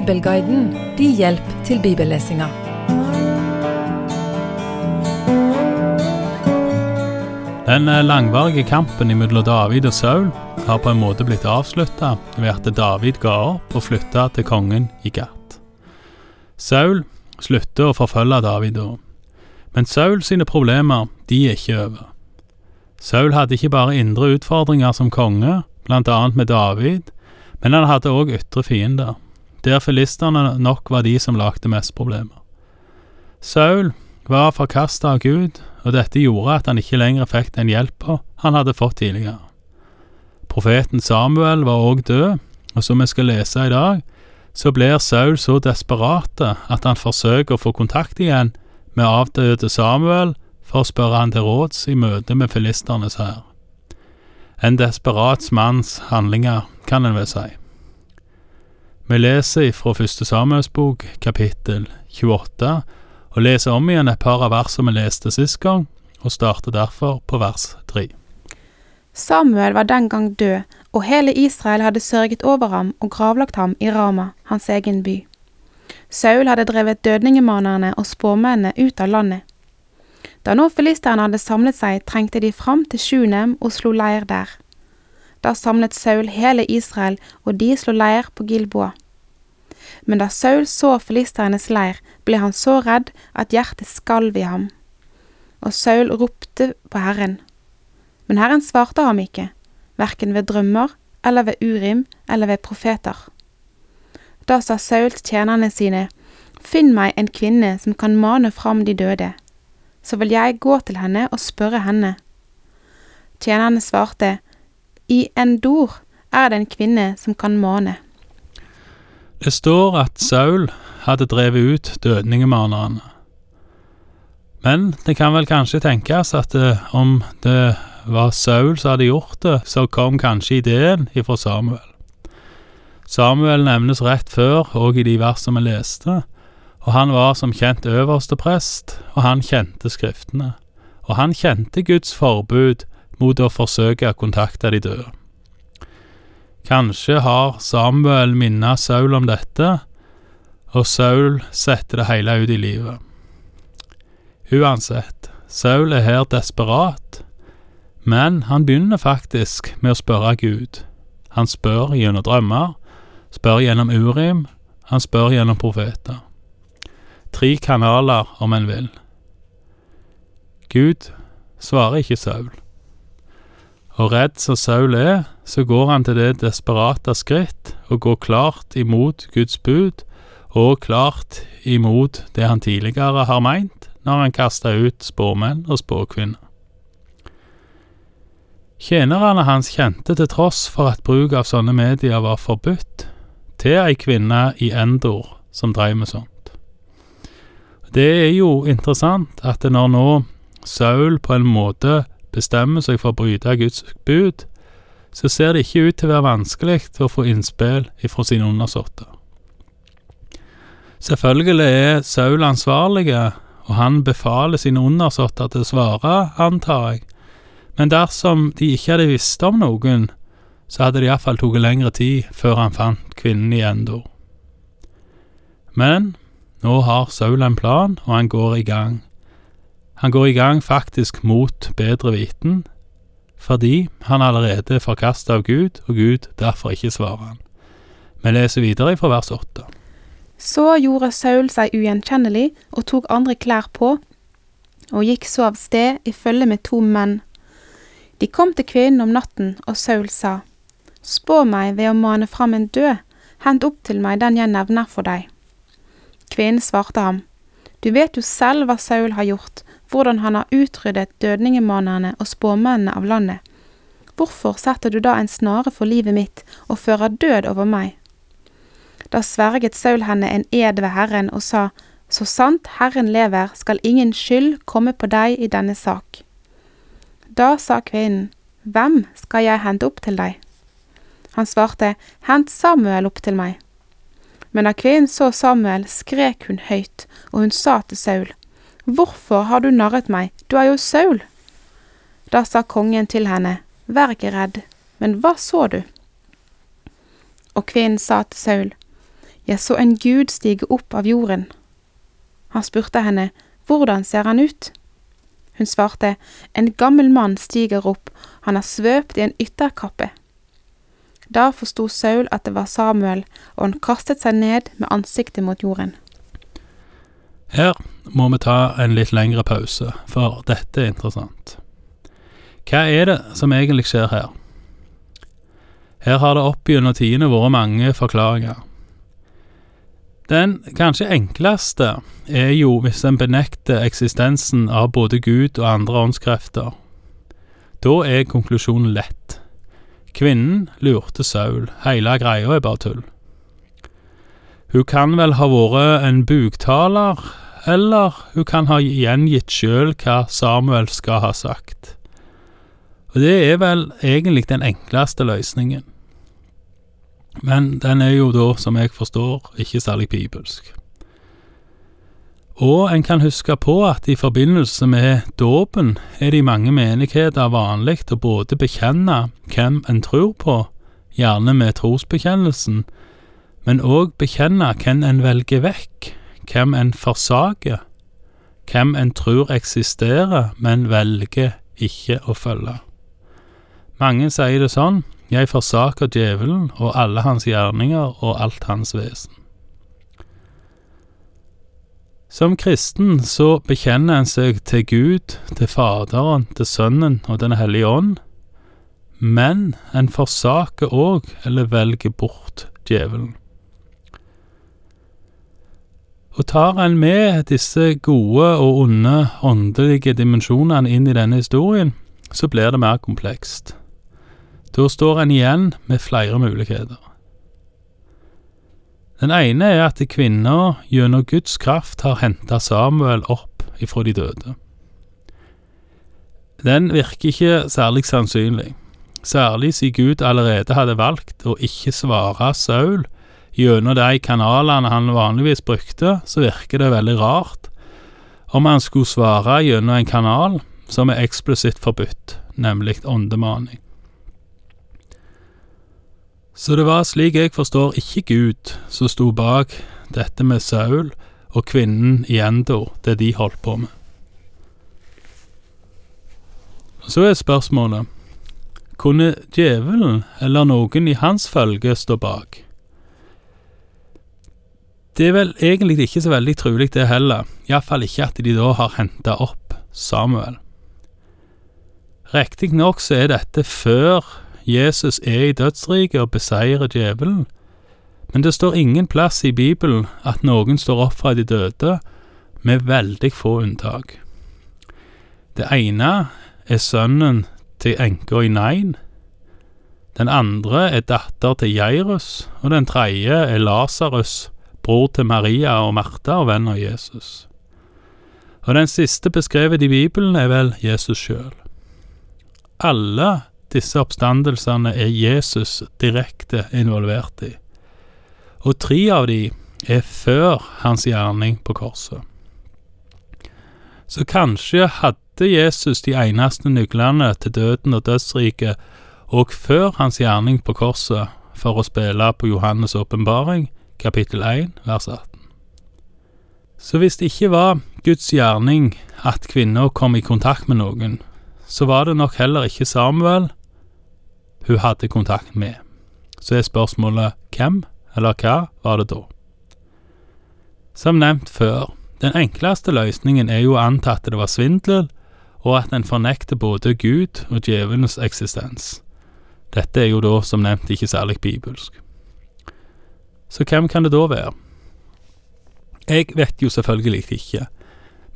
Bibelguiden din hjelp til bibellesinga. Den eh, langvarige kampen mellom David og Saul har på en måte blitt avslutta ved at David ga opp og flytta til kongen i Gat. Saul slutter å forfølge David da, men Saul sine problemer de er ikke over. Saul hadde ikke bare indre utfordringer som konge, annet med David, men han hadde òg ytre fiender, der filistene nok var de som lagde mest problemer. Saul var forkasta av Gud, og dette gjorde at han ikke lenger fikk den hjelpa han hadde fått tidligere. Profeten Samuel var òg død, og som vi skal lese i dag, så blir Saul så desperate at han forsøker å få kontakt igjen med avdøde Samuel for å spørre han til råds i møte med filisternes hær. En desperat manns handlinger, kan en vel si. Vi leser fra første Samuels bok, kapittel 28, og leser om igjen et par av versene vi leste sist gang, og starter derfor på vers 3. Samuel var den gang død, og hele Israel hadde sørget over ham og gravlagt ham i Rama, hans egen by. Saul hadde drevet dødningemanerne og spåmennene ut av landet. Da nå filisterne hadde samlet seg, trengte de fram til Sjunem og slo leir der. Da samlet Saul hele Israel, og de slo leir på Gilboa. Men da Saul så filisternes leir, ble han så redd at hjertet skalv i ham. Og Saul ropte på Herren. Men Herren svarte ham ikke, verken ved drømmer eller ved Urim eller ved profeter. Da sa Saul til tjenerne sine, Finn meg en kvinne som kan mane fram de døde så vil jeg gå til henne og spørre henne. Tjenerne svarte, I Endor er det en kvinne som kan mane. Det står at Saul hadde drevet ut dødningemanerne. Men det kan vel kanskje tenkes at det, eh, om det var Saul som hadde gjort det, så kom kanskje ideen ifra Samuel. Samuel nevnes rett før, og i de versene vi leste, og han var som kjent øverste prest, og han kjente skriftene, og han kjente Guds forbud mot å forsøke å kontakte de døde. Kanskje har Samuel minnet Saul om dette, og Saul setter det hele ut i livet. Uansett, Saul er her desperat, men han begynner faktisk med å spørre Gud. Han spør gjennom drømmer, spør gjennom Urim, han spør gjennom profeter tre kanaler om en vil. Gud svarer ikke Saul. Og redd som Saul er, så går han til det desperate skritt og går klart imot Guds bud, og klart imot det han tidligere har meint når han kasta ut spåmenn og spåkvinner. Tjenerne hans kjente til tross for at bruk av sånne medier var forbudt, til ei kvinne i Endor som dreiv med sånt. Det er jo interessant at når nå Saul på en måte bestemmer seg for å bryte Guds bud, så ser det ikke ut til å være vanskelig til å få innspill ifra sine undersåtter. Selvfølgelig er Saul ansvarlig, og han befaler sine undersåtter til å svare, antar jeg, men dersom de ikke hadde visst om noen, så hadde det iallfall tatt lengre tid før han fant kvinnen i Endor. Men nå har Saul en plan, og han går i gang. Han går i gang faktisk mot bedre viten, fordi han allerede er forkasta av Gud, og Gud derfor ikke svarer han. Vi leser videre fra vers åtte. Så gjorde Saul seg ugjenkjennelig og tok andre klær på, og gikk så av sted i følge med to menn. De kom til kvinnen om natten, og Saul sa, Spå meg ved å mane fram en død, hent opp til meg den jeg nevner for deg. Kvinnen svarte ham, Du vet jo selv hva Saul har gjort, hvordan han har utryddet dødningemanerne og spåmennene av landet. Hvorfor setter du da en snare for livet mitt og fører død over meg? Da sverget Saul henne en ed ved Herren og sa, Så sant Herren lever, skal ingen skyld komme på deg i denne sak. Da sa kvinnen, Hvem skal jeg hente opp til deg? Han svarte, Hent Samuel opp til meg. Men da kvinnen så Samuel, skrek hun høyt, og hun sa til Saul, Hvorfor har du narret meg, du er jo Saul? Da sa kongen til henne, Vær ikke redd, men hva så du? Og kvinnen sa til Saul, Jeg så en gud stige opp av jorden. Han spurte henne, Hvordan ser han ut? Hun svarte, En gammel mann stiger opp, han er svøpt i en ytterkappe. Da forsto Saul at det var Samuel, og han kastet seg ned med ansiktet mot jorden. Her må vi ta en litt lengre pause, for dette er interessant. Hva er det som egentlig skjer her? Her har det opp gjennom tidene vært mange forklaringer. Den kanskje enkleste er jo hvis en benekter eksistensen av både Gud og andre åndskrefter. Da er konklusjonen lett. Kvinnen lurte Saul, hele greia er bare tull. Hun kan vel ha vært en buktaler, eller hun kan ha gjengitt sjøl hva Samuel skal ha sagt. Og det er vel egentlig den enkleste løsningen. Men den er jo da, som jeg forstår, ikke særlig bibelsk. Og en kan huske på at i forbindelse med dåpen er det i mange menigheter vanlig å både bekjenne hvem en tror på, gjerne med trosbekjennelsen, men òg bekjenne hvem en velger vekk, hvem en forsaker, hvem en tror eksisterer, men velger ikke å følge. Mange sier det sånn, jeg forsaker djevelen og alle hans gjerninger og alt hans vesen. Som kristen så bekjenner en seg til Gud, til Faderen, til Sønnen og Den hellige ånd, men en forsaker òg, eller velger bort, djevelen. Og tar en med disse gode og onde åndelige dimensjonene inn i denne historien, så blir det mer komplekst. Da står en igjen med flere muligheter. Den ene er at kvinna gjennom Guds kraft har henta Samuel opp ifra de døde. Den virker ikke særlig sannsynlig, særlig siden Gud allerede hadde valgt å ikke svare Saul gjennom de kanalene han vanligvis brukte, så virker det veldig rart om han skulle svare gjennom en kanal som er eksplisitt forbudt, nemlig åndemaning. Så det var, slik jeg forstår, ikke Gud som sto bak dette med Saul og kvinnen i Endor, det de holdt på med. Så er spørsmålet kunne djevelen eller noen i hans følge stå bak? Det er vel egentlig ikke så veldig trolig det heller, iallfall ikke at de da har henta opp Samuel. Riktignok så er dette før Jesus er i dødsriket og beseirer djevelen, men det står ingen plass i Bibelen at noen står opp fra de døde, med veldig få unntak. Det ene er sønnen til enka i Nain. Den andre er datter til Jairus, og den tredje er Lasarus, bror til Maria og Martha og venn av Jesus. Og den siste beskrevet i Bibelen er vel Jesus sjøl. Alle disse oppstandelsene er Jesus direkte involvert i, og tre av de er før hans gjerning på korset. Så kanskje hadde Jesus de eneste nøklene til døden og dødsriket og før hans gjerning på korset for å spille på Johannes' åpenbaring, kapittel 1, vers 18. Så hvis det ikke var Guds gjerning at kvinner kom i kontakt med noen, så var det nok heller ikke Samuel hun hadde kontakt med. Så er spørsmålet hvem, eller hva, var det da? Som nevnt før, den enkleste løsningen er jo å anta at det var svindel, og at en fornekter både Gud og djevelens eksistens. Dette er jo da, som nevnt, ikke særlig bibelsk. Så hvem kan det da være? Jeg vet jo selvfølgelig ikke,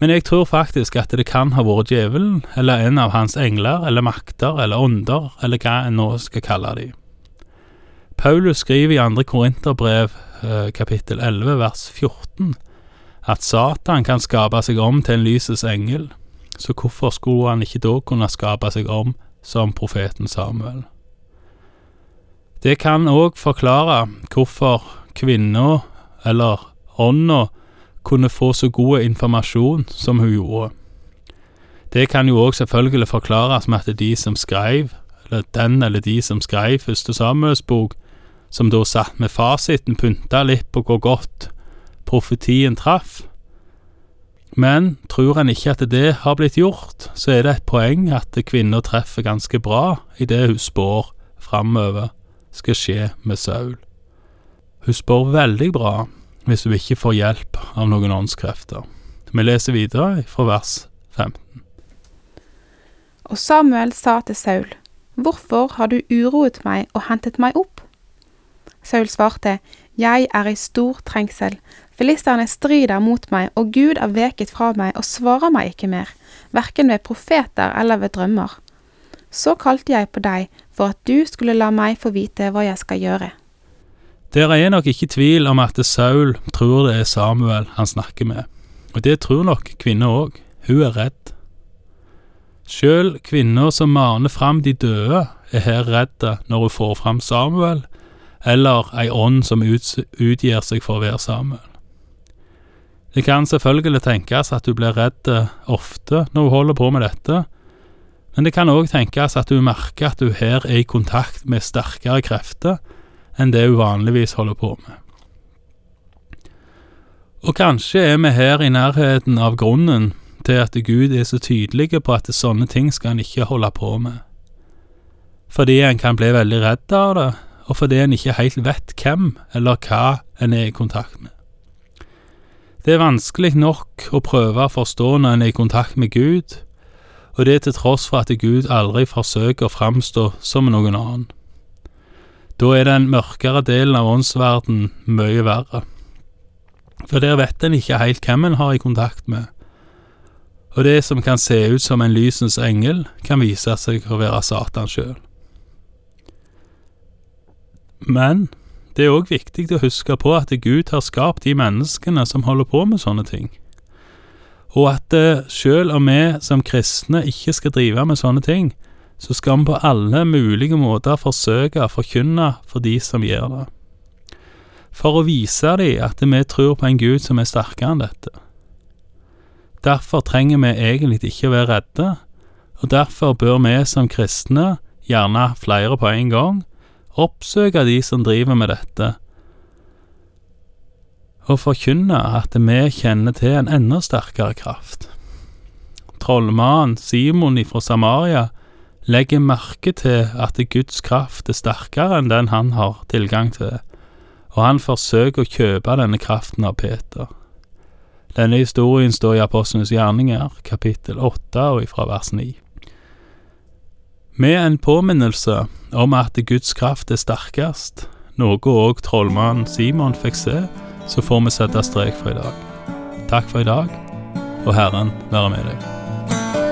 men jeg tror faktisk at det kan ha vært djevelen, eller en av hans engler, eller makter, eller ånder, eller hva en nå skal kalle de. Paulus skriver i andre Korinterbrev, eh, kapittel 11, vers 14, at Satan kan skape seg om til en lysets engel, så hvorfor skulle han ikke da kunne skape seg om som profeten Samuel? Det kan òg forklare hvorfor kvinna, eller ånda, kunne få så god informasjon som hun gjorde. Det kan jo òg selvfølgelig forklares med at de som skrev, eller den eller de som skrev første Samuels bok, som da satt med fasiten, pynta litt på hvor godt profetien traff. Men tror en ikke at det har blitt gjort, så er det et poeng at kvinner treffer ganske bra i det hun spår framover skal skje med Saul. Hun spør veldig bra hvis hun ikke får hjelp av noen åndskrefter. Vi leser videre fra vers 15. Og Samuel sa til Saul, Hvorfor har du uroet meg og hentet meg opp? Saul svarte, Jeg er i stor trengsel. Filisterne strider mot meg, og Gud er veket fra meg og svarer meg ikke mer, verken ved profeter eller ved drømmer. Så kalte jeg på deg for at du skulle la meg få vite hva jeg skal gjøre. Der er nok ikke tvil om at Saul tror det er Samuel han snakker med, og det tror nok kvinner òg. Hun er redd. Sjøl kvinner som maner fram de døde, er her redde når hun får fram Samuel, eller ei ånd som utgir seg for å være Samuel. Det kan selvfølgelig tenkes at hun blir redd ofte når hun holder på med dette, men det kan òg tenkes at hun merker at hun her er i kontakt med sterkere krefter enn det hun vanligvis holder på med. Og kanskje er vi her i nærheten av grunnen til at Gud er så tydelig på at sånne ting skal en ikke holde på med. Fordi en kan bli veldig redd av det, og fordi en ikke helt vet hvem eller hva en er i kontakt med. Det er vanskelig nok å prøve å forstå når en er i kontakt med Gud, og det er til tross for at Gud aldri forsøker å framstå som noen annen. Da er den mørkere delen av åndsverden mye verre. For der vet en ikke helt hvem en har i kontakt med, og det som kan se ut som en lysens engel, kan vise seg å være Satan sjøl. Men det er òg viktig å huske på at Gud har skapt de menneskene som holder på med sånne ting, og at selv sjøl om vi som kristne ikke skal drive med sånne ting, så skal vi på alle mulige måter forsøke å forkynne for de som gjør det, for å vise dem at vi tror på en Gud som er sterkere enn dette. Derfor trenger vi egentlig ikke å være redde, og derfor bør vi som kristne, gjerne flere på en gang, oppsøke de som driver med dette, og forkynne at vi kjenner til en enda sterkere kraft. Trollmannen Simon fra Samaria legger merke til at Guds kraft er sterkere enn den han har tilgang til, og han forsøker å kjøpe denne kraften av Peter. Denne historien står i Apostlenes gjerninger, kapittel 8 og ifra vers 9. Med en påminnelse om at Guds kraft er sterkest, noe òg trollmannen Simon fikk se, så får vi sette strek for i dag. Takk for i dag, og Herren være med deg.